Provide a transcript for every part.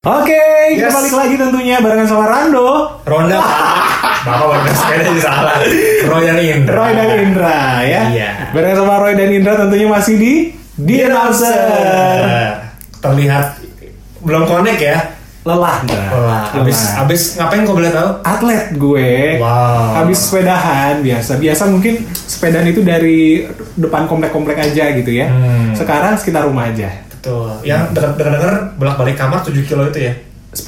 Oke, kita Yes. balik lagi tentunya barengan sama Rando, Ronda Bapak warna sepeda di salah Roy dan Indra Roy dan Indra ya. Iya. Barengan sama Roy dan Indra tentunya masih di di announcer. Terlihat Belum connect ya Lelah. Wah, abis, Lelah. abis ngapain kok boleh tahu? atlet gue. Wow. Habis sepedahan biasa. Biasa mungkin sepedaan itu dari depan komplek-komplek aja gitu ya. Hmm. Sekarang sekitar rumah aja. Betul Yang denger-denger bolak-balik kamar 7 kilo itu ya 10.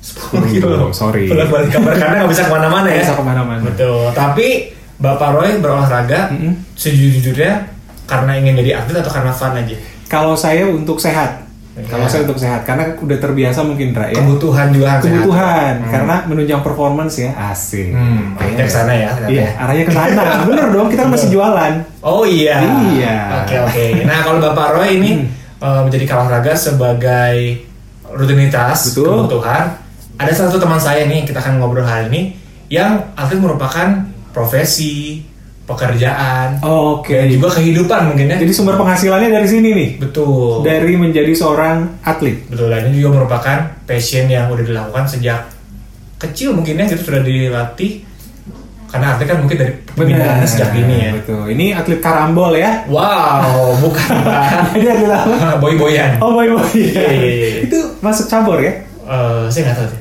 10 kilo sorry. Bolak-balik kamar karena nggak bisa ke mana-mana ya bisa ke mana-mana. Betul Tapi Bapak Roy berolahraga Mm-mm. Sejujurnya Karena ingin jadi atlet atau karena fun aja? Kalau saya untuk sehat. Iya. Kalau saya untuk sehat karena udah terbiasa mungkin Indra ya. Kebutuhan juga kebutuhan sehat. Hmm. karena menunjang performance ya asik Hmm, arahnya ke sana ya, iya ya. arahnya ke sana bener dong kita kan masih jualan Oh iya. Iya. Oke oke. Nah kalau Bapak Roy ini eh, menjadi olahraga sebagai rutinitas Betul. kebutuhan. Ada salah satu teman saya nih kita akan ngobrol hari ini yang atlet merupakan profesi, pekerjaan, oke dan juga kehidupan mungkin ya. jadi sumber penghasilannya dari sini nih Betul. dari menjadi seorang atlet Betul. Dan ini juga merupakan passion yang udah dilakukan sejak kecil mungkin ya gitu sudah dilatih. Karena atlet kan mungkin dari pembinaannya sejak ini ya. betul ini atlet karambol ya Wow, bukan Pak. jadi atlet apa boy-boyan. oh boy boy Iya, iya, iya. itu masuk cabur ya Eh, saya nggak tahu sih.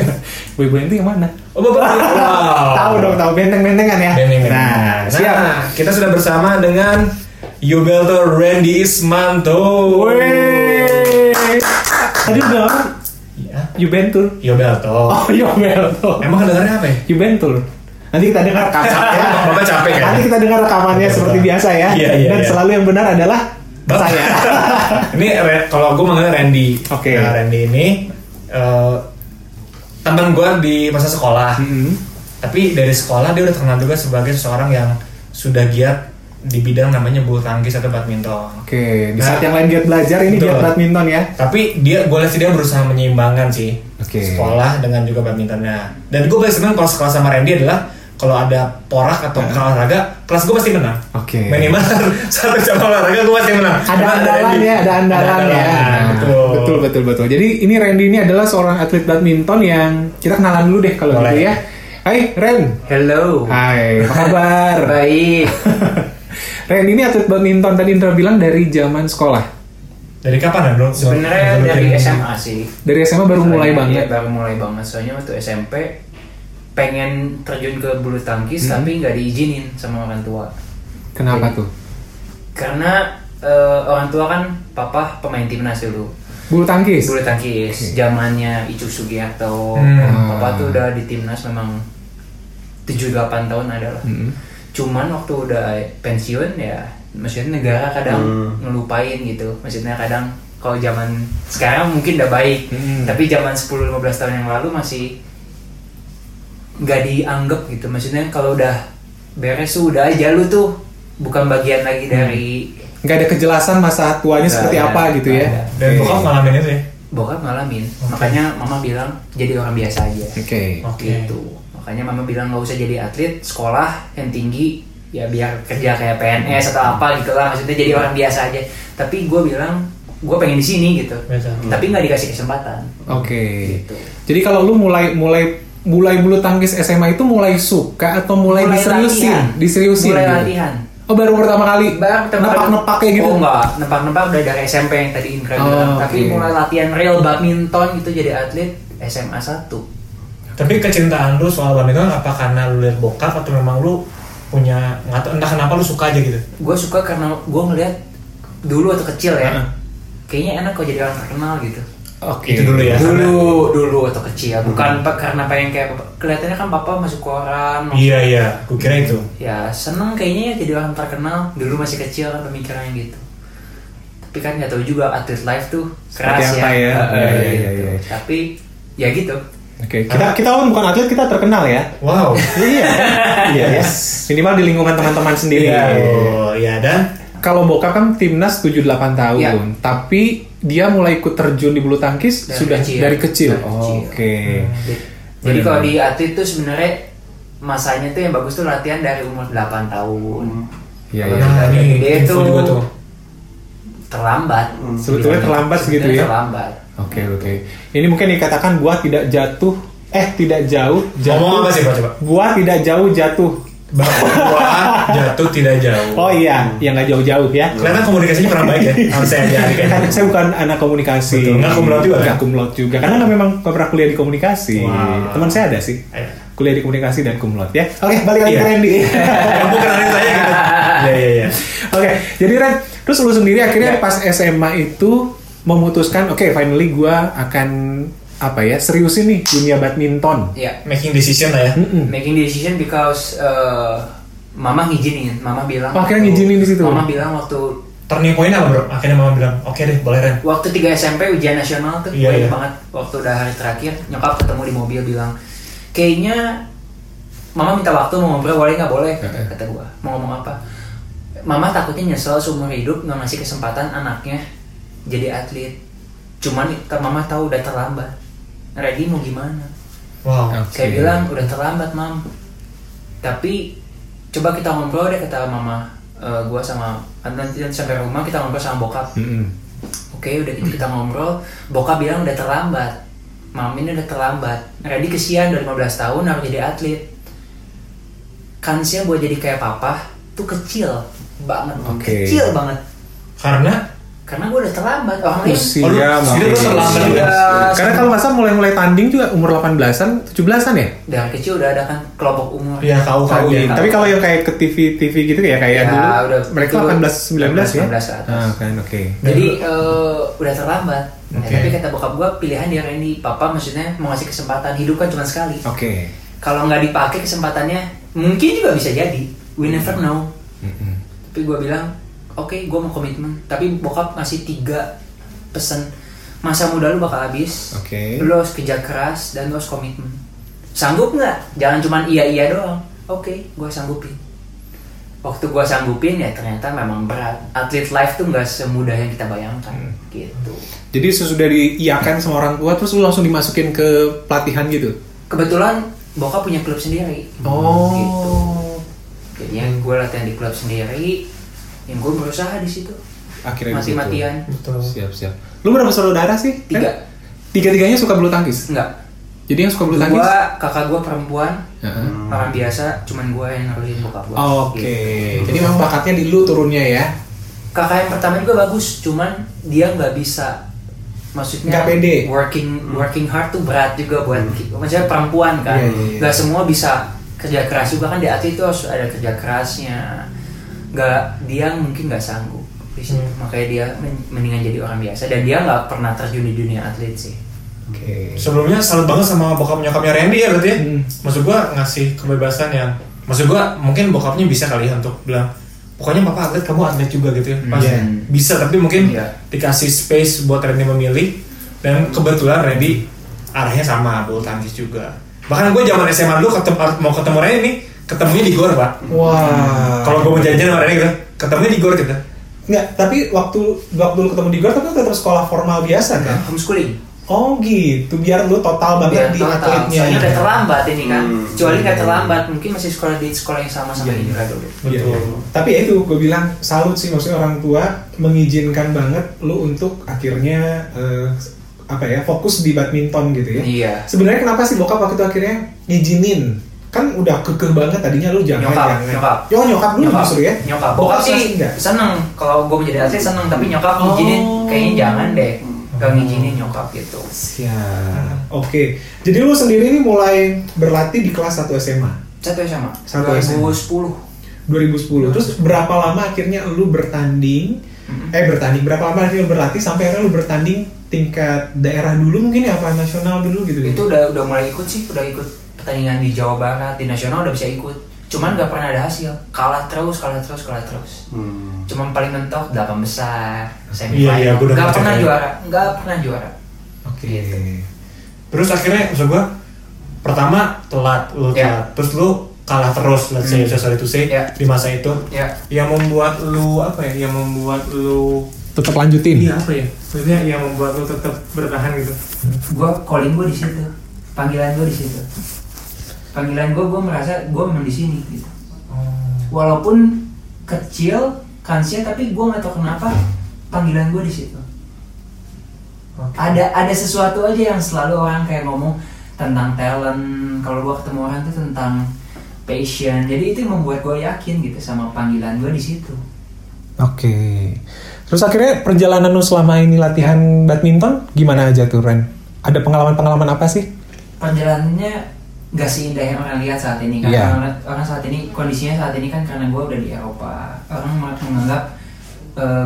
boy boy itu yang mana Oh, bapak. Wow. tahu dong tahu benteng bentengan ya Benteng, benteng. nah siap Nah, kita sudah bersama dengan Yubelto Randy Ismanto. Wih. tadi udah Ya, Juventus Yubelto. oh Juventus Emang kedengarannya apa ya? Juventus. Nanti kita dengar rekamannya. Bapak capek kan? Nanti kita dengar rekamannya seperti biasa ya. Iya, iya, Dan iya. selalu yang benar adalah Bapak. saya. ini kalau gue manggilnya Randy. Oke. Nah, Randy ini eh, teman gue di masa sekolah. Mm-mm. Tapi dari sekolah dia udah terkenal juga sebagai seseorang yang sudah giat di bidang namanya bulu tangkis atau badminton. Oke, di Nah, saat yang lain giat belajar ini betul. giat badminton ya. Tapi dia, gue lihat sih dia berusaha menyeimbangkan sih Oke. sekolah dengan juga badmintonnya. Dan gue paling seneng kalau sekolah sama Randy adalah kalau ada porak atau olahraga, kelas gue pasti menang. Oke. Minimal satu cabang olahraga gue pasti menang. Ada Karena andalan Randy. ya, ada andalan ya. andalan, Nah, betul. betul, betul, betul. Jadi ini Randy ini adalah seorang atlet badminton yang kita kenalan dulu deh kalau Boleh. gitu ya. Hai, Ren. Hello. Hai, apa kabar? Baik. Ren ini atlet badminton tadi Indra bilang dari zaman sekolah. Dari kapan ya bro? Sebenarnya dari SMA sih. Dari SMA baru mulai banget. iya, baru mulai banget. Soalnya waktu SMP pengen terjun ke bulu tangkis Hmm. tapi nggak diizinin sama orang tua. Kenapa Jadi- tuh? Karena eh, orang tua kan papa pemain timnas dulu. Bulu tangkis. Bulu tangkis zamannya Icu Sugiarto. Hmm. Papa tuh udah di timnas memang 7-8 tahun adalah. Mm-mm. cuman waktu udah pensiun ya maksudnya negara kadang Hmm. ngelupain gitu maksudnya kadang kalau zaman sekarang mungkin udah baik Hmm. tapi zaman 10-15 tahun yang lalu masih nggak dianggap gitu maksudnya kalau udah beres tuh udah aja lu tuh bukan bagian lagi dari nggak ada kejelasan masa tuanya Nggak seperti ada, apa gitu ya. ada. Dan Oke. bokap ngalamin itu ya? bokap ngalamin makanya mama bilang jadi orang biasa aja Oke. Oke. gitu makanya mama bilang nggak usah jadi atlet sekolah yang tinggi ya biar kerja kayak PNS atau apa gitu lah maksudnya jadi orang biasa aja tapi gue bilang gue pengen di sini gitu Betul. tapi nggak dikasih kesempatan Oke. gitu Jadi kalau lu mulai mulai mulai bulu tangkis SMA itu mulai suka atau mulai, diseriusin? latihan. Diseriusin. mulai gitu? latihan Oh baru pertama kali. Baru pertama kali- nepak-nepak kayak gitu. Oh enggak, nepak-nepak udah dari SMP yang tadi Indra Oh, bilang. oke. Tapi mulai latihan real badminton itu jadi atlet SMA 1 Tapi kecintaan lu soal badminton apa karena lu lihat bokap atau memang lu punya nggak tahu entah kenapa lu suka aja gitu? Gue suka karena gue ngeliat dulu waktu kecil ya. Heeh. Kayaknya enak kalau jadi orang terkenal gitu. Oke. Itu dulu ya. Dulu, dulu waktu kecil. Bukan pa- karena pengen kayak kelihatannya kan papa masuk koran. Iya iya, gue kira itu. Ya seneng kayaknya ya jadi orang terkenal. Dulu masih kecil kan pemikirannya gitu. Tapi kan nggak tahu juga atlet life tuh keras Seperti apa ya? ya. Iya, iya, gitu. iya, iya. Tapi ya gitu. Oke. Kita kita kan bukan atlet kita terkenal ya. Wow. iya. Iya. ya. Minimal di lingkungan teman-teman sendiri. Oh iya dan Kalau bokap kan timnas 7-8 tahun, Iya. tapi dia mulai ikut terjun di bulu tangkis Dari sudah kecil. dari kecil. Dari kecil. Oke. Jadi- Jadi kalau di atlet tuh sebenarnya masanya tuh yang bagus tuh latihan dari umur 8 tahun. Iya, Kalau iya. Nah, gede info tuh juga tuh. terlambat. Sebetulnya terlambat segitu ya? Terlambat. Oke oke. Ini mungkin dikatakan gua tidak jatuh, eh tidak jauh jatuh. Ngomong apa sih, Pak, coba? Gua tidak jauh jatuh. Bahwa jatuh tidak jauh. Oh iya, yang nggak jauh-jauh ya. Kelihatan komunikasinya kurang baik ya. Harus saya ajari kan. Saya bukan anak komunikasi. Betul, nggak laude juga, Nggak kan? cum laude juga. Karena nggak memang nggak pernah kuliah di komunikasi. Wah. Teman saya ada sih. Ayo. Kuliah di komunikasi dan laude ya. Oke, balik lagi Iya. ke Randy. Bukan kenalin saya gitu. Iya iya iya. Oke, jadi Ren, terus lu sendiri akhirnya Ya. pas SMA itu memutuskan, oke, finally gua akan apa ya seriusin nih dunia badminton. ya Making decision lah ya. Mm-mm. making decision because uh, mama ngizinin mama bilang Oh, akhirnya ngizinin di situ? mama bilang waktu Turning point apa bro? Akhirnya mama bilang, oke deh boleh Ren. waktu 3 SMP ujian nasional tuh Iya, gue inget iya. banget waktu udah hari terakhir nyokap ketemu di mobil bilang kayaknya mama minta waktu mau ngobrol boleh nggak boleh Heeh. kata gua mau ngomong apa mama takutnya nyesel seumur hidup nggak ngasih kesempatan anaknya jadi atlet cuman ke mama tahu udah terlambat ready mau gimana Wow. Oke. saya bilang udah terlambat mam tapi coba kita ngobrol deh kata mama eh, gua sama nanti nanti sampai rumah kita ngobrol sama bokap Mm-mm. Oke, udah gitu kita ngobrol. Bokap bilang udah terlambat. Mami ini udah terlambat. Ready kesian udah 15 tahun harus jadi atlet. Kansnya buat jadi kayak papa tuh kecil banget. Oke. Kecil banget. Karena Karena gue udah terlambat. Orang lain Usia Oh, segitu lu terlambat juga? Usia- Karena kalau nggak salah mulai-mulai tanding juga umur 18-an, 17-an ya? dari kecil udah ada kan kelompok umur. ya kau kau Iya, gitu. Tapi kalau yang kayak ke TV TV gitu ya kayak Ya, dulu udah. mereka Itu 18 19 ya. 19 ke atas. Ah, kan oke. Jadi eh, udah terlambat. Ya, Oke. tapi kata bokap gue pilihan dia Randy. Papa maksudnya mau ngasih kesempatan hidup kan cuma sekali. Oke. kalau nggak dipakai kesempatannya mungkin juga bisa jadi we never know Mm-mm. tapi gue bilang oke gue mau komitmen. Tapi bokap ngasih tiga pesan masa muda lu bakal habis. Oke. lu harus kerja keras dan lu harus komitmen. Sanggup nggak? Jangan cuman iya iya doang. Oke gue sanggupin. Waktu gue sanggupin ya ternyata memang berat. Atlet life tuh nggak semudah yang kita bayangkan. Gitu. Jadi sesudah diiakan sama orang tua terus lu langsung dimasukin ke pelatihan gitu. kebetulan bokap punya klub sendiri. Oh. gitu. Jadinya gue latihan di klub sendiri yang gue berusaha di situ Akhirnya di situ. mati-matian Betul. Siap siap. Lu berapa saudara sih? Tiga. Kan? Tiga-tiganya suka bulu tangkis. enggak Jadi yang suka bulu tangkis? gue kakak gue perempuan Heeh. orang biasa cuman gue yang nerusin bokap gue Oke. Jadi memang bakatnya di lu turunnya ya. kakak yang pertama juga bagus cuman dia nggak bisa maksudnya Nggak pede. working working hard tuh berat juga buat maksudnya perempuan kan iya, iya. nggak semua bisa kerja keras juga kan di atlet itu harus ada kerja kerasnya nggak dia mungkin nggak sanggup di situ. Hmm. makanya dia men- mendingan jadi orang biasa dan dia nggak pernah terjun di dunia atlet sih Oke. Sebelumnya salut banget sama bokap nyokapnya Randy ya berarti ya. Hmm. Maksud gua ngasih kebebasan yang maksud gua mungkin bokapnya bisa kali ya untuk bilang pokoknya papa atlet kamu atlet juga gitu ya. Pas Iya. bisa tapi mungkin Iya. dikasih space buat Randy memilih dan kebetulan Randy arahnya sama bulu tangkis juga. Bahkan gue zaman SMA dulu ketemu, mau ketemu Randy nih ketemunya di gor pak. Wah. Kalau gue mau jajan sama Randy gitu, ketemunya di gor gitu. Enggak, tapi waktu waktu lu ketemu di GOR tapi lu tetap sekolah formal biasa kan? homeschooling Oh gitu, biar lu total banget Biar di total. atletnya. Soalnya udah terlambat ini kan Hmm. kecuali nggak terlambat mungkin masih sekolah di sekolah yang sama sama Iya, Indra iya. dulu Iya, Betul. iya. Tapi ya itu gue bilang salut sih maksudnya orang tua mengizinkan banget lu untuk akhirnya eh, apa ya fokus di badminton gitu ya. iya Sebenarnya kenapa sih bokap waktu itu akhirnya ngizinin? Kan udah kekeh banget tadinya lu jangan Nyokap, jangan. nyokap. Yo nyokap dulu nyokap justru ya. nyokap bokap sih seneng kalau gue menjadi atlet seneng tapi nyokap Oh. ngizinin kayaknya jangan deh gak ngizinin nyokap gitu Siap. Oke. Jadi lu sendiri ini mulai berlatih di kelas 1 SMA satu SMA Satu SMA. 2010 2010. Terus berapa lama akhirnya lu bertanding? Eh bertanding. Berapa lama lu berlatih sampai akhirnya lu bertanding tingkat daerah dulu mungkin ya apa nasional dulu gitu? Itu udah udah mulai ikut sih udah ikut pertandingan di Jawa Barat di nasional udah bisa ikut. Cuman gak pernah ada hasil. Kalah terus kalah terus kalah terus. Hmm. cuman paling mentok delapan besar Iya, semifinal. iya, gua udah gak baca pernah kayak- juara gak pernah juara. Oke. Gitu. Terus akhirnya maksud gua pertama telat lu Ya. telat, terus lu kalah terus let's say Hmm. sorry to say Ya. di masa itu. Ya. Yang membuat lu apa ya yang membuat lu Tetap lanjutin. iya apa ya? Maksudnya yang membuat lu tetap bertahan gitu? Gue calling gue di situ. Panggilan gue di situ. Panggilan gue gue merasa gue memang di sini gitu. Walaupun kecil kansnya tapi gue nggak tahu kenapa panggilan gue di situ. Oke. ada ada sesuatu aja yang selalu orang kayak ngomong tentang talent. Kalau gua ketemu orang tuh tentang passion jadi itu yang membuat gue yakin gitu sama panggilan gue di situ Oke. Terus akhirnya perjalanan lu selama ini latihan badminton gimana aja tuh Ren? Ada pengalaman-pengalaman apa sih? perjalanannya gak seindah yang orang lihat saat ini kan Iya. orang, orang saat ini kondisinya saat ini kan karena gue udah di Eropa orang malah menganggap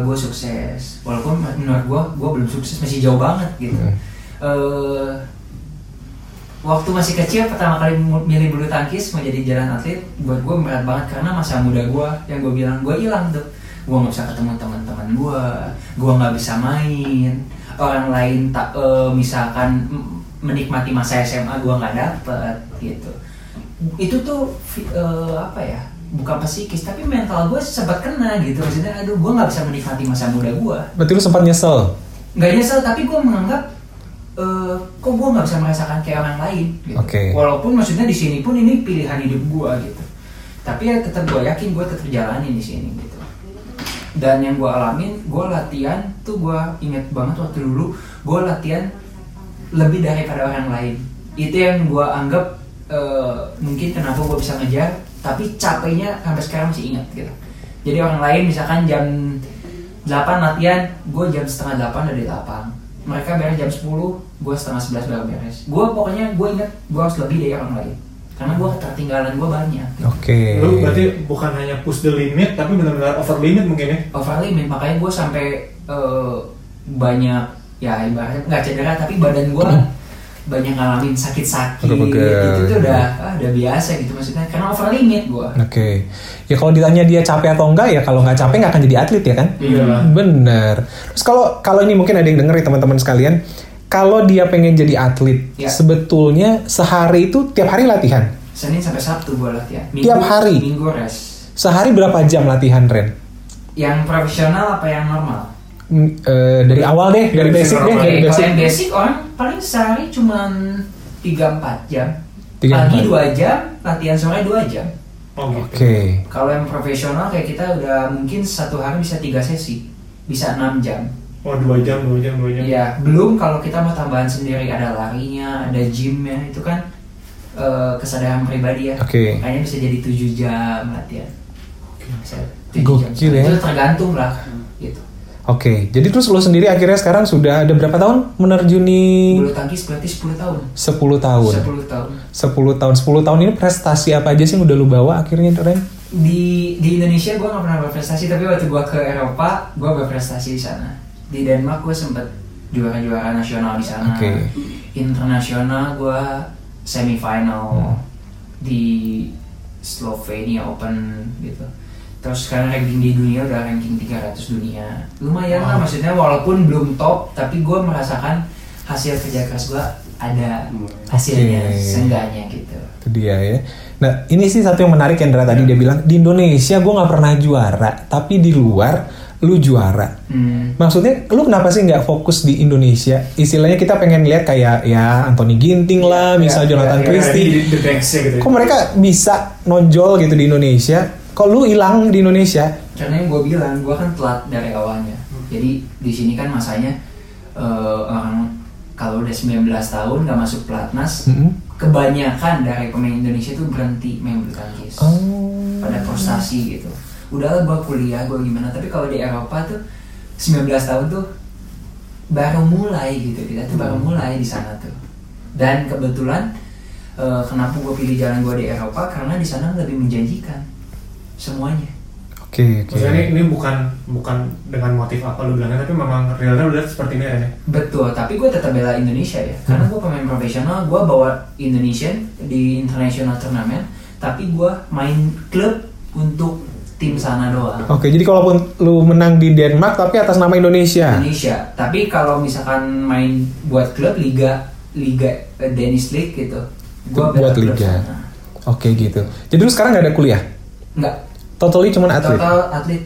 gue sukses walaupun menurut gue gue belum sukses masih jauh banget gitu Hmm. Eh, waktu masih kecil pertama kali milih bulu tangkis mau jadi jalan atlet buat gue berat banget karena masa muda gue yang gue bilang gue hilang tuh. Gue nggak bisa ketemu teman-teman gue gue nggak bisa main. Orang lain tak eh, misalkan menikmati masa SMA gue nggak dapet gitu. Itu tuh eh, apa ya bukan psikis tapi mental gue sempat kena gitu. Maksudnya aduh gue nggak bisa menikmati masa muda gue Berarti lu sempat nyesel? nggak nyesel tapi gue menganggap eh, kok gue nggak bisa merasakan kayak orang lain gitu. Oke. walaupun maksudnya di sini pun ini pilihan hidup gue gitu. Tapi ya tetap gue yakin gue tetap jalanin di sini gitu. Dan yang gue alamin gue latihan tuh gue inget banget waktu dulu gue latihan lebih daripada orang lain. Itu yang gue anggap eh, mungkin kenapa gue bisa ngejar tapi capeknya sampai sekarang masih ingat gitu. Jadi orang lain misalkan jam 8 latihan gue jam setengah 8 udah di lapang mereka beres jam 10 gue setengah 11 baru beres gue pokoknya gue inget gue harus lebih dari orang lain karena gue ketertinggalan gue banyak Oke. Lu berarti bukan hanya push the limit tapi benar-benar over limit mungkin ya? over limit makanya gue sampai eh, banyak ya ibaratnya nggak cedera tapi badan gue banyak ngalamin sakit-sakit Pegel-pegel. itu tuh udah ah, udah biasa gitu maksudnya karena over limit gue Oke. Ya kalau ditanya dia capek atau enggak ya kalau nggak capek nggak akan jadi atlet ya kan? Iya. Bener. Terus kalau kalau ini mungkin ada yang denger nih teman-teman sekalian, kalau dia pengen jadi atlet, Ya. sebetulnya sehari itu tiap hari latihan. Senin sampai Sabtu gue latihan Tiap hari? minggu rest Sehari berapa jam latihan Ren? yang profesional apa yang normal Hmm, eh, dari awal deh, dari Basic basic deh, dari Oke, kalau basic. yang basic orang paling sehari cuman 3-4 jam Tiga, pagi empat. 2 jam latihan sore 2 jam Oh gitu. Oke. Kalau yang profesional kayak kita udah mungkin satu hari bisa tiga sesi, bisa enam jam. Oh dua jam, dua jam, dua jam. Iya, belum kalau kita mau tambahan sendiri ada larinya, ada gymnya itu kan eh, kesadaran pribadi ya. Oke. Kayaknya bisa jadi 7 jam latihan. Bisa 7 Gokil ya. Itu tergantung lah, gitu. Oke, jadi terus lo sendiri akhirnya sekarang sudah ada berapa tahun menerjuni Bulu tangkis berarti 10 tahun. 10 tahun. 10 tahun. 10 tahun. 10 tahun ini prestasi apa aja sih yang udah lu bawa akhirnya Ren? Di di Indonesia gue nggak pernah berprestasi, tapi waktu gue ke Eropa, gue berprestasi di sana. Di Denmark gue sempet juara-juara nasional di sana. Oke. Internasional gue semifinal Hmm. di Slovenia Open gitu. Terus sekarang ranking di dunia udah ranking 300 dunia. Lumayan lah Wow. maksudnya walaupun belum top, tapi gue merasakan hasil kerja keras gue ada hasilnya Oke. seenggaknya gitu. Itu dia ya. Nah ini sih satu yang menarik Hendra tadi dia bilang di Indonesia gue nggak pernah juara, tapi di luar lu juara. Hmm. Maksudnya lu kenapa sih nggak fokus di Indonesia? Istilahnya kita pengen lihat kayak ya Anthony Ginting lah, Ya, misal ya, Jonathan ya, ya, Christie. di, di gitu. ya. Kok mereka bisa nonjol gitu di Indonesia? Kok lu hilang di Indonesia? Karena yang gue bilang, gue kan telat dari awalnya. Jadi di sini kan masanya eh, orang kalau udah 19 tahun nggak masuk pelatnas, Mm-mm. kebanyakan dari pemain Indonesia tuh berhenti main bulu tangkis Oh. pada frustasi gitu. Udahlah gue kuliah, gue gimana. Tapi kalau di Eropa tuh 19 tahun tuh baru mulai gitu. Kita tuh baru mulai di sana tuh. Dan kebetulan eh, kenapa gue pilih jalan gue di Eropa karena di sana lebih menjanjikan semuanya. Oke, oke. Maksudnya ini, ini bukan bukan dengan motif apa lu bilangnya, tapi memang realnya udah seperti ini ya. Betul, tapi gue tetap bela Indonesia ya. Karena gue pemain profesional, gue bawa Indonesian di international turnamen, tapi gue main klub untuk tim sana doang. Oke, jadi kalaupun lu menang di Denmark tapi atas nama Indonesia. Indonesia. Tapi kalau misalkan main buat klub liga liga eh, Danish League gitu, gue Buat liga. Oke gitu. Jadi lu sekarang nggak ada kuliah? Enggak, Totally cuman atlet. total atlet.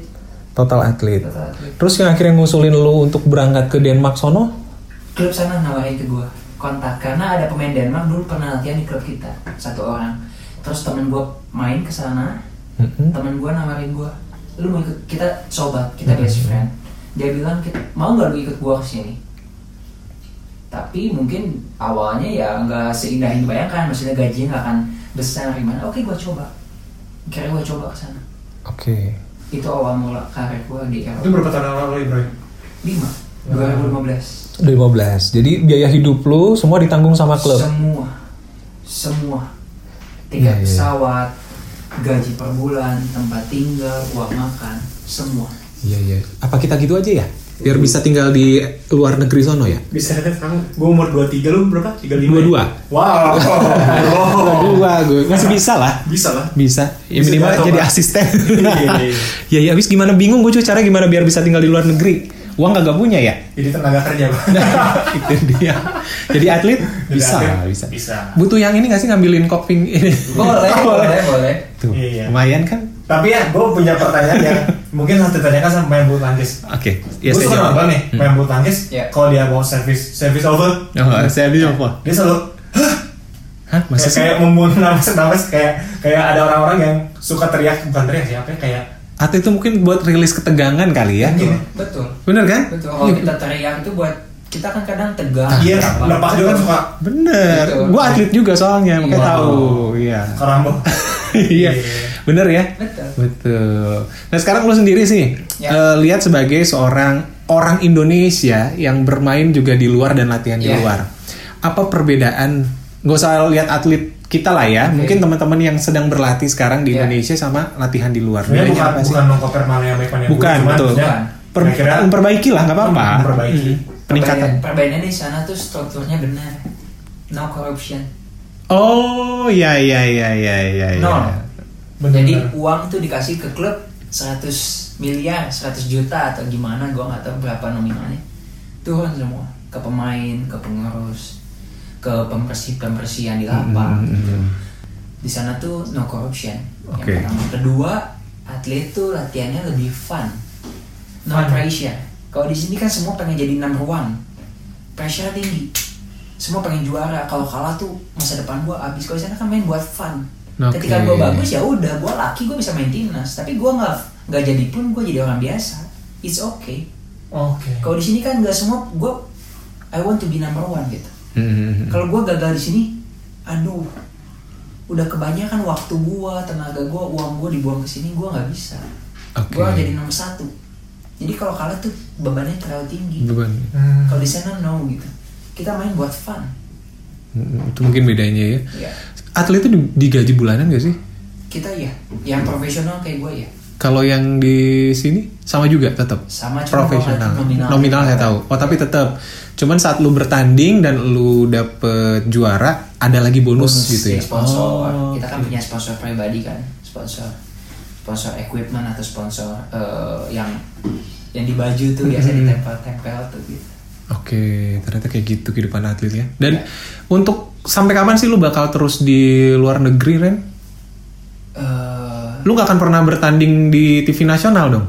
Total atlet. Total atlet. Terus yang akhirnya ngusulin lu untuk berangkat ke Denmark sono? Klub sana nawarin ke gue kontak karena ada pemain Denmark dulu pernah latihan di klub kita satu orang. Terus temen gue main ke sana, Mm-mm. temen gue nawarin gue lu mau ikut kita sobat kita Hmm. best friend dia bilang "Kita- mau nggak lu ikut gue ke sini tapi mungkin awalnya ya nggak seindah yang dibayangkan maksudnya gajinya nggak akan besar gimana oke gue coba kira gue coba ke sana Oke. itu awal mula karir gue di Itu Eropa berapa tahun lalu Ibrahim? lima 2015 15. Jadi biaya hidup lu semua ditanggung sama klub. semua semua Iya, tiket iya. pesawat gaji per bulan tempat tinggal uang makan semua Iya iya. Apa kita gitu aja ya? Biar bisa tinggal di luar negeri sono ya? Bisa kan sekarang gue umur 23 lu berapa? 35 22. Wow Dua gue masih bisa lah. Bisa lah Bisa. Ya Bisa minimal jadi Pak. asisten. Iya, iya, iya. ya ya abis gimana bingung gue cuy cara gimana biar bisa tinggal di luar negeri. Uang kagak punya ya? Jadi tenaga kerja Pak itu dia. Jadi atlet Jadi bisa atlet bisa. bisa. Butuh yang ini gak sih ngambilin koping ini? boleh boleh boleh Tuh, Iya. lumayan kan? Tapi ya gue punya pertanyaan yang mungkin harus ditanyakan sama pemain bulu tangkis Oke, ya Gue saya suka nonton nih Hmm. main bulu tangkis Iya. Kalau dia mau service service over Oh, saya bisa apa? Dia selalu Hah, masa kayak, kayak membunuh nafas nafas kayak kayak ada orang-orang yang suka teriak bukan teriak siapa ya kayak Atau itu mungkin buat rilis ketegangan kali ya? Mungkin. betul Bener kan? betul kalau kita teriak itu buat kita kan kadang tegang iya lepas juga kan suka Bener, Betul. gua atlet juga soalnya, makanya Wow. tahu. Iya. kerambo iya. Bener ya? betul Betul. Nah sekarang lu sendiri sih Ya. eh, lihat sebagai seorang orang Indonesia yang bermain juga di luar dan latihan di Ya. luar. Apa perbedaan? Gak usah lihat atlet kita lah ya. Oke. Mungkin teman-teman yang sedang berlatih sekarang di Ya. Indonesia sama latihan di luar. sebenarnya bukan apa sih? bukan mengkoper mana yang baik mana yang buruk, Bukan, betul. Per- memperbaiki lah, nggak apa-apa. Memperbaiki. Mm. Peningkatan. Perbedaan- perbedaannya di sana tuh strukturnya benar no corruption Oh, iya iya iya iya iya. iya. Nol. Bener. jadi uang tuh dikasih ke klub 100 miliar 100 juta atau gimana gua nggak tahu berapa nominalnya turun semua ke pemain ke pengurus ke pembersih pembersihan di lapang Mm, mm, mm. di sana tuh no corruption Oke. yang pertama kedua atlet tuh latihannya lebih fun no pressure kalau di sini kan semua pengen jadi number one. Pressure tinggi. Semua pengen juara. Kalau kalah tuh masa depan gua abis kalau di sana kan main buat fun. Oke. ketika gua bagus ya udah gua laki gua bisa main timnas. Tapi gua nggak nggak jadi pun gua jadi orang biasa. It's okay. Oke. Kalau di sini kan nggak semua gua I want to be number one gitu. Mm, mm, mm. kalau gue gagal di sini, aduh, udah kebanyakan waktu gue, tenaga gue, uang gue dibuang ke sini, gue nggak bisa. Oke. Gue jadi nomor satu. Jadi kalau kalah tuh bebannya terlalu tinggi. Beban. Hmm. Kalau di sana no gitu. Kita main buat fun. Mm, Itu mungkin bedanya ya. Ya, Atlet itu di- digaji bulanan gak sih? kita ya, yang profesional kayak gue ya, Kalau yang di sini sama juga tetap sama cuma profesional. nominal. Nominal saya tahu. Oh tapi tetap. Cuman saat lu bertanding dan lu dapet juara ada lagi bonus, gitu ya. dari sponsor. Oh, kita kan oke. punya sponsor pribadi kan, sponsor sponsor equipment atau sponsor eh, yang yang di baju tuh biasa Hmm. ditempel-tempel tuh gitu. Oke, ternyata kayak gitu kehidupan atlet ya. Dan untuk sampai kapan sih lu bakal terus di luar negeri, Ren? Eh, Lu gak akan pernah bertanding di TV nasional dong?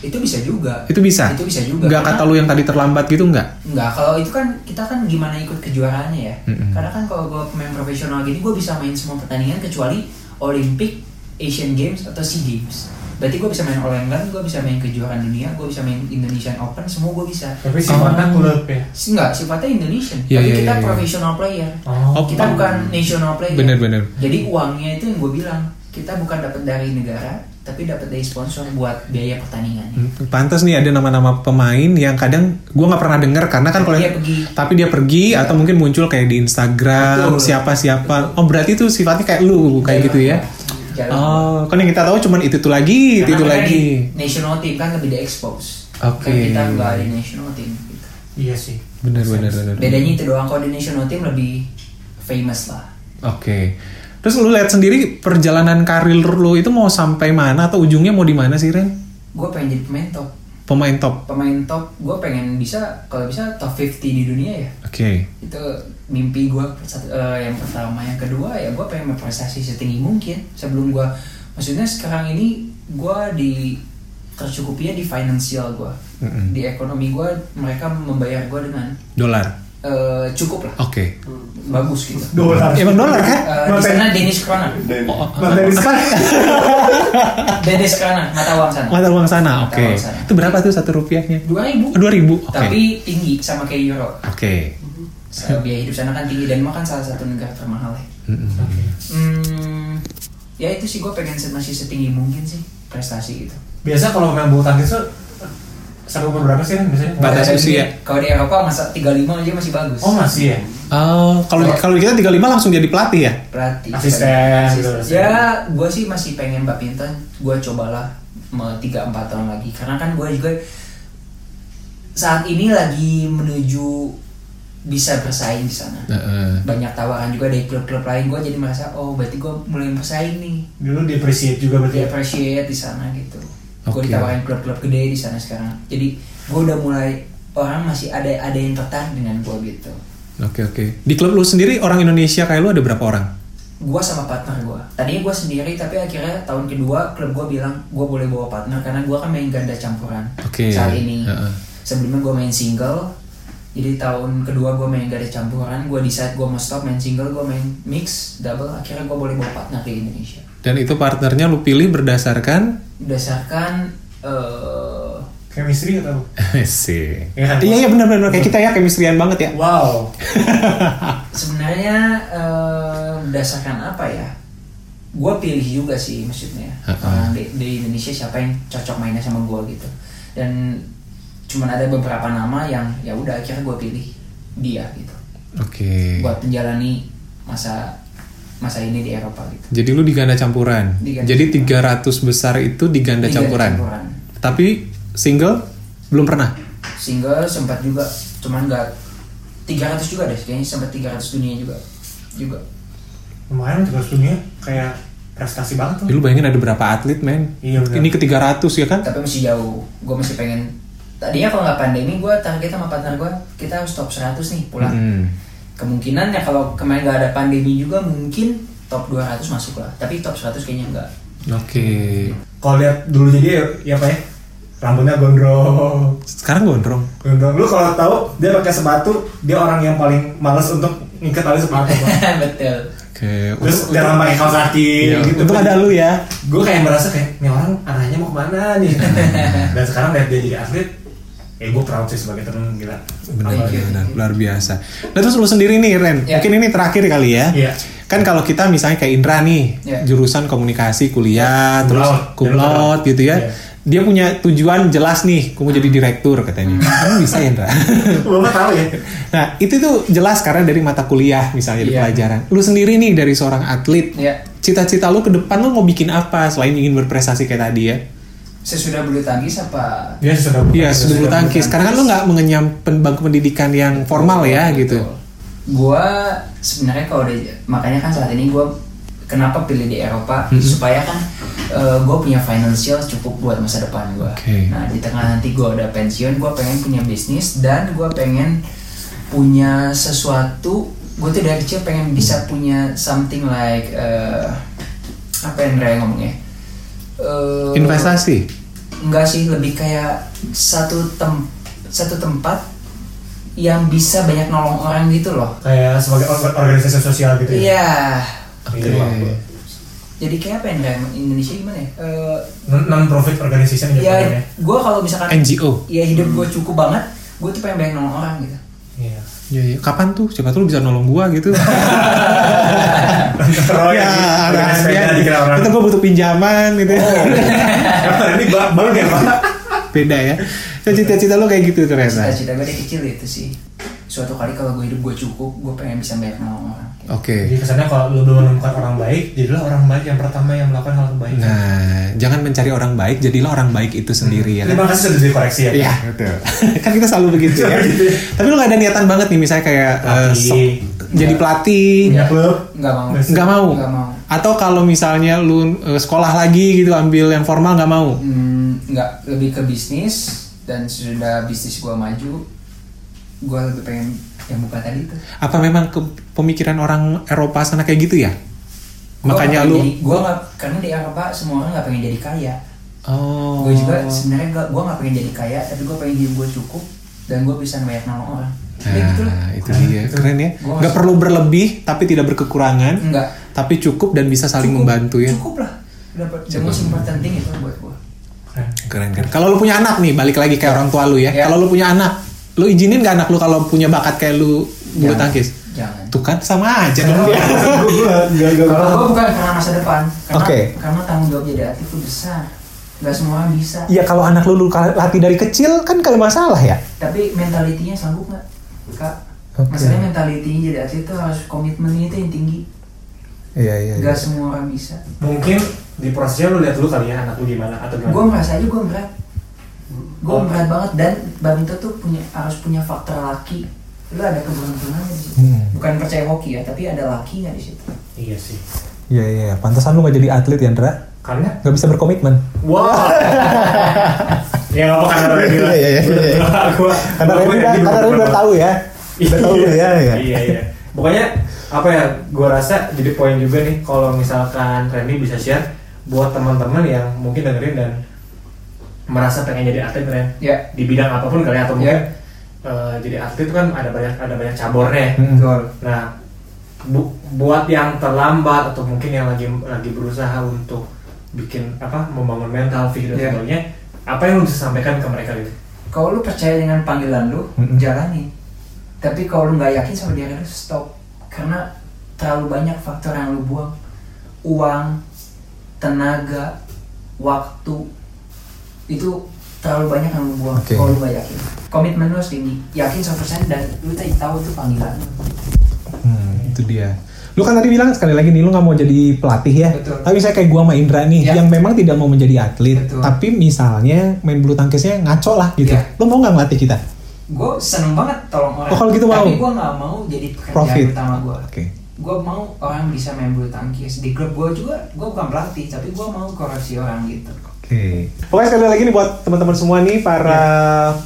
itu bisa juga Itu bisa? itu bisa juga Gak kata lu yang tadi terlambat gitu nggak? Enggak, kalau itu kan kita kan gimana ikut kejuaraannya ya. Mm-mm. Karena kan kalau gue pemain profesional gini, gue bisa main semua pertandingan kecuali Olympic, Asian Games atau Sea Games. Berarti gue bisa main All England, gue bisa main kejuaraan dunia, gue bisa main Indonesian Open, semua gue bisa. tapi sifatnya Oh. klub ya Enggak, sifatnya Indonesian. Iya, tapi iya, kita iya, iya. professional player. oh, Kita bukan national player. Bener-bener. Jadi uangnya itu yang gue bilang, kita bukan dapat dari negara, tapi dapat dari sponsor buat biaya pertandingannya. Hmm, Pantas nih ada nama-nama pemain yang kadang gua nggak pernah denger karena kan kalau Dia yang- pergi. tapi dia pergi atau mungkin muncul kayak di Instagram Betul. siapa siapa. Oh berarti itu sifatnya kayak lu kayak gitu ya? Jalan. Oh kan yang kita tahu cuman itu tuh lagi itu Karena itu lagi. national team kan lebih di expose. Oke. Kan kita nggak di national team. Gitu. iya sih Bener bener bener. Bedanya itu doang kalau di national team lebih famous lah. Oke. Terus lu lihat sendiri perjalanan karir lu itu mau sampai mana atau ujungnya mau di mana sih Ren? Gue pengen jadi pemain top. Pemain top. Pemain top, gue pengen bisa kalau bisa top 50 di dunia ya. Oke. Itu mimpi gue yang pertama. Yang kedua ya gue pengen berprestasi setinggi mungkin sebelum gue. Maksudnya sekarang ini gue di tercukupinya di financial gue. Mm-mm. Di ekonomi gue mereka membayar gue dengan Dolar. Eh, cukup lah Oke. bagus gitu Dolar. Emang dolar kan? Eh, di sana Danish krona Oh, Materi apa? Danish krona mata uang sana Mata uang sana, oke. sana. Itu berapa tuh satu rupiahnya? dua ribu Dua ribu, oke. tapi tinggi sama kayak euro Oke. So, biaya hidup sana kan tinggi dan makan salah satu negara termahal ya Mm-mm. hmm, ya itu sih gue pengen masih setinggi mungkin sih prestasi gitu Biasa kalau main bulu tangkis tuh sampai umur berapa sih kan biasanya? Batas Kalau di- usia. kalau di Eropa masa 35 aja masih bagus Oh masih ya? Oh, kalau kalau kita 35 langsung jadi pelatih ya? pelatih Asisten, gitu. ya gue sih masih pengen badminton gue cobalah mau tiga empat tahun lagi karena kan gue juga saat ini lagi menuju bisa bersaing di sana Heeh. banyak tawaran juga dari klub-klub lain gue jadi merasa oh berarti gue mulai bersaing nih Dulu di appreciate juga berarti di ya? appreciate di sana gitu gue Oke. ditawarin klub-klub gede di sana sekarang jadi gue udah mulai orang masih ada ada yang tertarik dengan gue gitu Oke oke. Di klub lu sendiri orang Indonesia kayak lu ada berapa orang? gue sama partner gue tadinya gue sendiri tapi akhirnya tahun kedua klub gue bilang gue boleh bawa partner karena gue kan main ganda campuran Oke. saat ini Heeh. sebelumnya gue main single jadi tahun kedua gue main ganda campuran gue decide gue mau stop main single gue main mix double akhirnya gue boleh bawa partner ke Indonesia Dan itu partnernya lu pilih berdasarkan berdasarkan eh Chemistry atau? sih. Iya kan? Iya iya benar benar kayak kita ya chemistry-an banget ya. Wow. sebenarnya eh, berdasarkan apa ya gue pilih juga sih maksudnya Ha-ha. orang di, di Indonesia siapa yang cocok mainnya sama gue gitu dan cuman ada beberapa nama yang ya udah akhirnya gue pilih dia gitu Oke. buat menjalani masa masa ini di Eropa gitu Jadi lu di ganda campuran. Di ganda Jadi 300 besar itu di ganda Di ganda campuran. campuran. Tapi single belum pernah. single sempat juga cuman nggak 300 juga deh kayaknya sempat 300 dunia juga juga Lumayan terus dunia kayak prestasi banget tuh. Ya, lu bayangin ada berapa atlet men? Iya. Ini ke 300 ya kan? tapi masih jauh gue masih pengen tadinya kalau nggak pandemi gue target sama partner gue kita harus top 100 nih pulang Hmm. Kemungkinan ya kalau kemarin nggak ada pandemi juga mungkin top 200 masuk lah tapi top 100 kayaknya enggak Oke. Kalau lihat dulu jadi ya, ya apa ya? Rambutnya gondrong. Sekarang gondrong. Gondrong. Lu kalau tahu dia pakai sepatu, dia orang yang paling males untuk ngikat tali sepatu. Betul Oke. Terus jarang pakai kaos kaki Iya, gitu. Untung ada lu ya. Gue kayak merasa kayak, nih orang arahnya mau ke mana nih? Dan sekarang lihat dia jadi atlet, ya gue proud sih sebagai temen gila. Benar, you, benar, luar biasa. Nah terus lu sendiri nih Ren, Ya. mungkin ini terakhir kali ya. Iya. Kan kalau kita misalnya kayak Indra nih, Ya. jurusan komunikasi kuliah, Cum terus laude gitu ya. Iya. Dia punya tujuan jelas nih, mau jadi direktur katanya. Kamu bisa ya Indra? Bapak tahu ya? nah itu tuh jelas karena dari mata kuliah misalnya dari Iya. pelajaran. Lu sendiri nih dari seorang atlet, ya cita-cita lu ke depan lu mau bikin apa selain ingin berprestasi kayak tadi ya? Sesudah bulu tangkis apa Dia sudah Iya, sudah bulu tangkis. Karena kan lu nggak mengenyam pen- bangku pendidikan yang formal ya gitu. Gua sebenarnya kalau di- makanya kan saat ini gua kenapa pilih di Eropa Mhm. supaya kan gue punya financial cukup buat masa depan gua. Oke. Nah di tengah nanti gua udah pensiun, gua pengen punya bisnis dan gua pengen punya sesuatu. Gue tuh dari kecil pengen bisa punya something like eh, apa yang Ray ngomongnya? Eh, Investasi. Enggak sih, lebih kayak satu tem satu tempat yang bisa banyak nolong orang gitu loh. Kayak sebagai or- organisasi sosial gitu ya? Iya. Oke. Jadi kayak apa yang dalam Indonesia gimana ya? Eh, Non profit organization gitu ya, ya? gue kalau misalkan NGO. ya hidup gue cukup banget, gue tuh pengen banyak nolong orang gitu. Iya. Iya, iya. Kapan tuh? Siapa tuh lu bisa nolong gua gitu. Oh ya, ya, orang. Itu gua butuh pinjaman gitu. ya. Ini baru ya pak? Beda ya. Cita-cita lu kayak gitu ternyata. Cita-cita gue dari kecil itu sih. Suatu kali kalau gue hidup gue cukup, gue pengen bisa banyak nolong orang. gitu. Oke. Jadi kesannya kalau lu belum menemukan orang baik, jadilah orang baik yang pertama yang melakukan hal kebaikan. Nah, jangan mencari orang baik, jadilah orang baik itu sendiri ya. kan? Terima kasih sudah dikoreksi ya. Iya, betul. kan kita selalu begitu ya. Ya. Tapi lu gak ada niatan banget nih misalnya kayak sok- jadi pelatih, Punya klub. Nggak mau. nggak mau. Nggak mau. Atau kalau misalnya lu eh, sekolah lagi gitu ambil yang formal nggak mau. Hmm, nggak lebih ke bisnis dan sudah bisnis gue maju, gue lebih pengen yang buka tadi tuh. Apa memang ke pemikiran orang Eropa sana kayak gitu ya? Makanya lu gue nggak karena di Eropa semua orang nggak pengen jadi kaya. Oh. Gue juga sebenarnya gak, gue nggak pengen jadi kaya, tapi gue pengen hidup gue cukup dan gue bisa banyak nolong orang. Ya gitu lah. Nah, itu dia. Keren ya. Gua Nggak perlu berlebih tapi tidak berkekurangan. Enggak. Tapi cukup dan bisa saling Cukup, membantu ya. Cukup lah. Dapat most important thing itu buat gua. Keren keren. Kalau lu punya anak nih, balik lagi kayak orang tua lu ya. Ya. Kalau lu punya anak, lu izinin gak anak lu kalau punya bakat kayak lu bulu Jangan. tangkis? Jangan. Tuh kan sama aja dong. Kalau gua bukan karena masa depan, karena Oke. karena tanggung jawab jadi atlet itu besar. Gak semua orang bisa. Iya kalau anak lu, lu latih dari kecil kan kagak masalah ya. Tapi mentalitinya sanggup nggak, kak? Oke. Masalahnya mentalitinya jadi atlet itu harus komitmennya itu yang tinggi. Iya iya. Gak semua orang bisa. Mungkin di prosesnya lu lihat dulu kali ya anak lu gimana atau gimana? Gue merasa aja gue berat. Gue Oh. berat banget dan badminton tuh punya harus punya faktor laki. Lu ada keberuntungan di situ. Hmm. Bukan percaya hoki ya, tapi ada laki nggak di situ. Iya sih. Iya iya. Pantesan lu gak jadi atlet ya, Ndra? Karena Gak bisa berkomitmen. Wow. ya nggak apa karena Randy lah. Iya, iya, iya, iya. Karena Randy Randy udah, karena Randy udah tahu ya. Udah tahu Iya, ya ya. Iya iya. Pokoknya apa ya? Gue rasa jadi poin juga nih kalau misalkan Randy bisa share buat teman-teman yang mungkin dengerin dan merasa pengen jadi atlet Ren Ya. di bidang apa pun kali ya, atau mungkin Ya. eh, jadi atlet itu kan ada banyak ada banyak cabornya. Hmm. Betul. Nah, bu- buat yang terlambat atau mungkin yang lagi lagi berusaha untuk bikin apa membangun mental, fisik dan Iya. sebagainya, apa yang lu bisa sampaikan ke mereka gitu? Kalau lu percaya dengan panggilan lu, Mm-mm. jalani. Tapi kalau lu nggak yakin sama diri lu, stop. Karena terlalu banyak faktor yang lu buang. Uang, tenaga, waktu, itu terlalu banyak yang lu buang. Oke. Kalau lu nggak yakin, komitmen lu harus tinggi. Yakin 100% dan lu tahu itu panggilan lu. Hmm, itu dia. Lu kan tadi bilang sekali lagi nih lu nggak mau jadi pelatih ya. Betul. Tapi saya kayak gua sama Indra nih Ya. yang memang tidak mau menjadi atlet, Betul. tapi misalnya main bulu tangkisnya ngaco lah gitu. Ya. Lu mau nggak ngelatih kita? Gue seneng banget tolong orang. Oh, kalau gitu mau? Tapi gue nggak mau jadi pekerjaan Profit. utama gue. Oke. gue mau orang bisa main bulu tangkis di klub gue juga gue bukan pelatih tapi gue mau koreksi orang gitu Oke. Pokoknya sekali lagi nih buat teman-teman semua nih para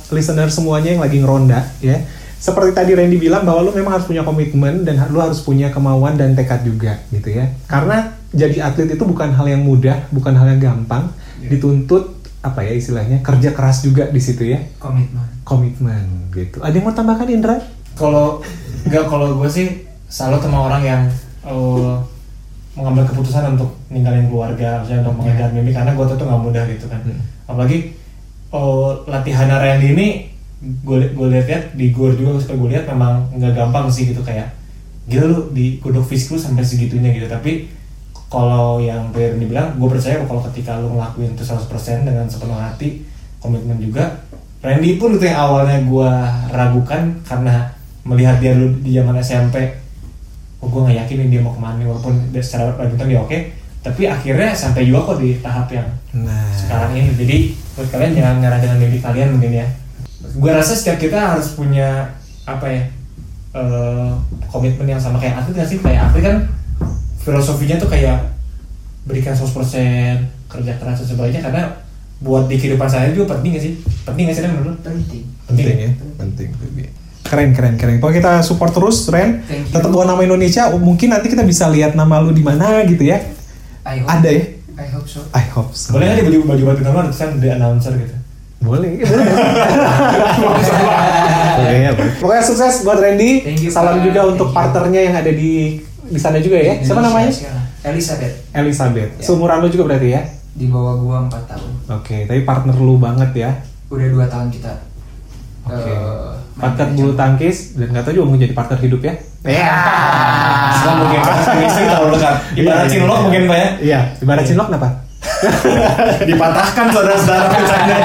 listener semuanya yang lagi ngeronda ya. Seperti tadi Randy bilang bahwa lu memang harus punya komitmen dan lu harus punya kemauan dan tekad juga gitu ya. Karena jadi atlet itu bukan hal yang mudah, bukan hal yang gampang. Dituntut apa ya istilahnya kerja keras juga di situ ya. komitmen Komitmen gitu. Ada yang mau tambahkan Indra? Kalau nggak kalau gue sih salut sama orang yang eh, mengambil keputusan untuk ninggalin keluarga, misalnya untuk mengejar mimpi karena gue tuh nggak mudah gitu kan. Hmm. Apalagi oh, latihan Randy ini gue gue lihat di gor juga suka gue lihat memang nggak gampang sih gitu kayak gila lu di godok fisik lu sampai segitunya gitu. Tapi kalau yang Randy bilang gue percaya kalau ketika lu ngelakuin itu 100% dengan sepenuh hati komitmen juga Randy pun itu yang awalnya gue ragukan karena melihat dia dulu di zaman SMP oh gue nggak yakin dia mau ke mana walaupun secara badminton dia oke tapi akhirnya sampai juga kok di tahap yang Nah. sekarang ini. Jadi buat kalian jangan nyerah dengan diri kalian mungkin ya gue rasa setiap kita harus punya apa ya eh, komitmen yang sama kayak atlet nggak sih kayak atlet kan filosofinya tuh kayak berikan 100% kerja keras dan sebagainya karena buat di kehidupan saya juga penting gak sih penting gak sih Ren, menurut penting Penting ya, penting. Keren, keren, keren. Pokoknya kita support terus, Ren. Thank you. Tetap bawa nama Indonesia. Mungkin nanti kita bisa lihat nama lu di mana gitu ya. I hope Ada ya? I hope so I hope so. boleh nggak di baju baju ada tulisan the announcer gitu Boleh, ya. Pokoknya sukses buat Randy. You, Salam juga untuk partnernya yang ada di di sana juga ya. Siapa namanya? Elizabeth Elizabeth. Ya. Seumuran lu juga berarti ya? di bawah gua 4 tahun Oke, tapi partner lu banget ya. udah dua tahun kita Oke. eh, partner bulu tangkis dan kata juga mau jadi partner hidup ya. Ya. Sekarang mungkin chemistry terlalu dekat ibarat Iya, cinlok iya. mungkin pak ya Iya, ibarat cinlok kenapa? dipatahkan saudara-saudara bercanda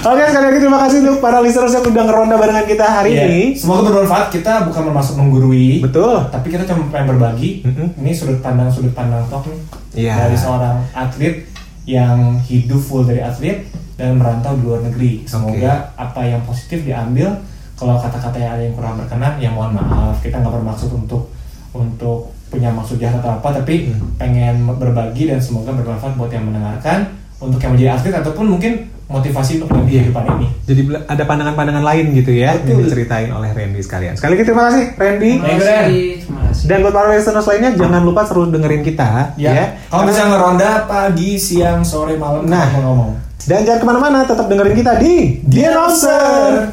Oke, sekali lagi terima kasih untuk para listeners yang udah ngeronda barengan kita hari Iya. ini. Semoga bermanfaat. Kita bukan bermaksud menggurui, Betul. tapi kita cuma pengen berbagi. Mm-mm. Ini sudut pandang sudut pandang top nih Iya. dari seorang atlet yang hidup full dari atlet dan merantau di luar negeri. Semoga apa yang positif diambil. Kalau kata-kata yang ada yang kurang berkenan, ya mohon maaf. Kita nggak bermaksud untuk untuk punya maksud jahat atau apa, tapi Hmm. pengen berbagi dan semoga bermanfaat buat yang mendengarkan, untuk yang menjadi atlet ataupun mungkin motivasi untuk di kehidupan ini. Jadi ada pandangan-pandangan lain gitu ya yang Betul. diceritain oleh Randy sekalian. Sekali lagi terima kasih Randy. terima kasih terima kasih Dan buat para listeners lainnya jangan lupa terus dengerin kita Ya, ya. kalau bisa ngeronda pagi, siang, sore, malam, Nah. ngomong. Dan jangan ke mana-mana, tetap dengerin kita di The Announcer.